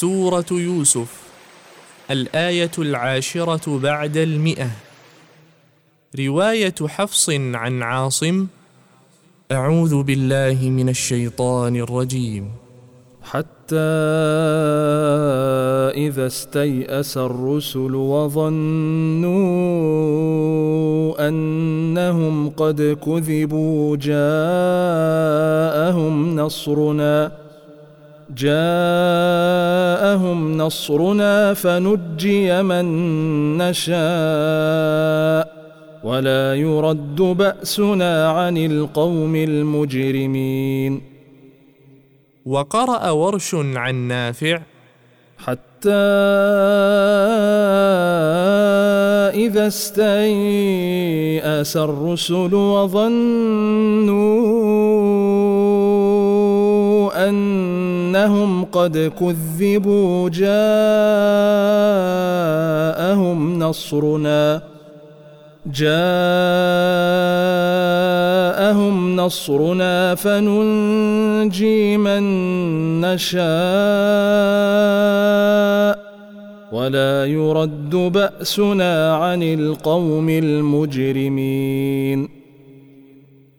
سورة يوسف الآية العاشرة بعد المئة. رواية حفص عن عاصم أعوذ بالله من الشيطان الرجيم. حتى إذا استيأس الرسل وظنوا أنهم قد كذبوا جاءهم نصرنا. جاءهم نصرنا فنجي من نشاء ولا يرد بأسنا عن القوم المجرمين. وقرأ ورش عن نافع. حتى إذا استيأس الرسل وظنوا أنهم قد كذبوا جاءهم نصرنا. جاءهم نصرنا فننجي من نشاء. ولا يرد بأسنا عن القوم المجرمين.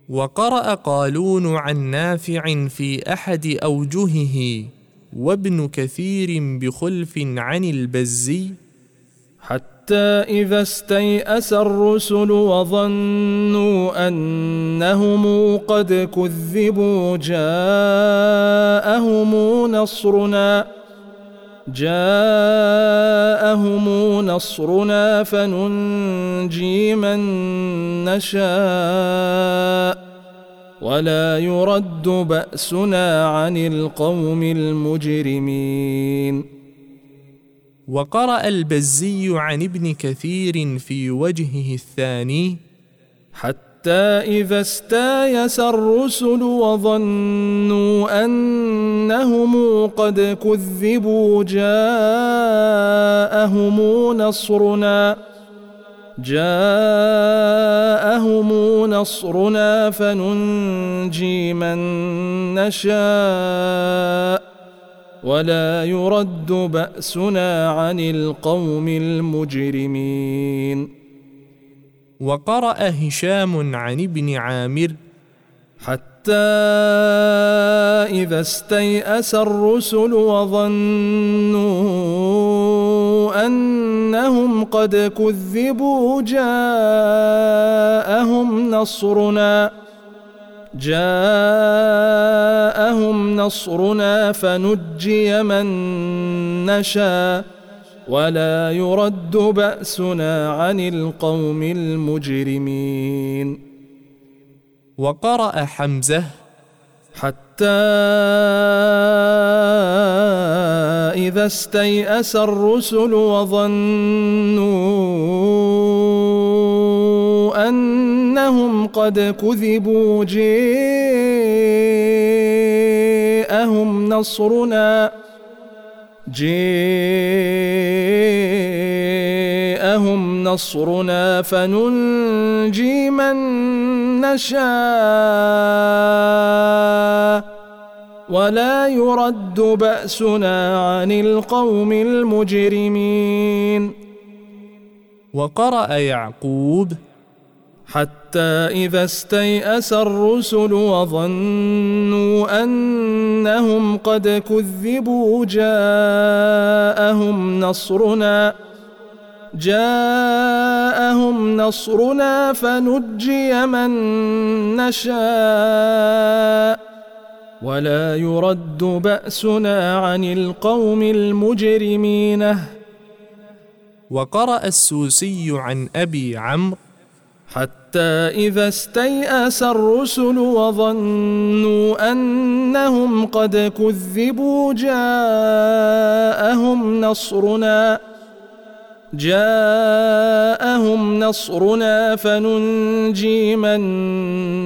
وقرأ قالون عن نافع في أحد أوجهه وابن كثير بخلف عن البزي. حتى إذا استيأس الرسل وظنوا أنهم قد كذبوا جاءهم نصرنا. جاءهم نصرنا فننجي من نشاء ولا يرد بأسنا عن القوم المجرمين. وقرأ البزي عن ابن كثير في وجهه الثاني حتى إذا استايس الرسل وظنوا أنهم قد كذبوا جاءهم نصرنا جاءهم نصرنا فننجي من نشاء ولا يرد بأسنا عن القوم المجرمين. وقرأ هشام عن ابن عامر حتى إذا استيأس الرسل وظنوا أنهم قد كذبوا جاءهم نصرنا جاءهم نصرنا فنجي من نشاء. ولا يرد بأسنا عن القوم المجرمين. وقرأ حمزة حتى إذا استيأس الرسل وظنوا أنهم قد كذبوا جاءهم نصرنا جاءهم نصرنا فننجي من نشاء ولا يرد بأسنا عن القوم المجرمين. وقرأ يعقوب حتى إذا استيأس الرسل وظنوا أنهم قد كذبوا جاءهم نصرنا جاءهم نصرنا فنجي من نشاء. ولا يرد بأسنا عن القوم المجرمين. وقرأ السوسي عن أبي عمرو حتى إذا استيأس الرسل وظنوا أنهم قد كذبوا جاءهم نصرنا جاءهم نصرنا فننجي من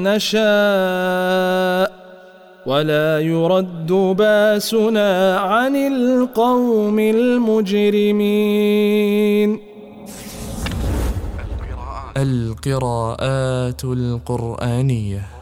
نشاء ولا يرد باسنا عن القوم المجرمين. القراءات القرآنية.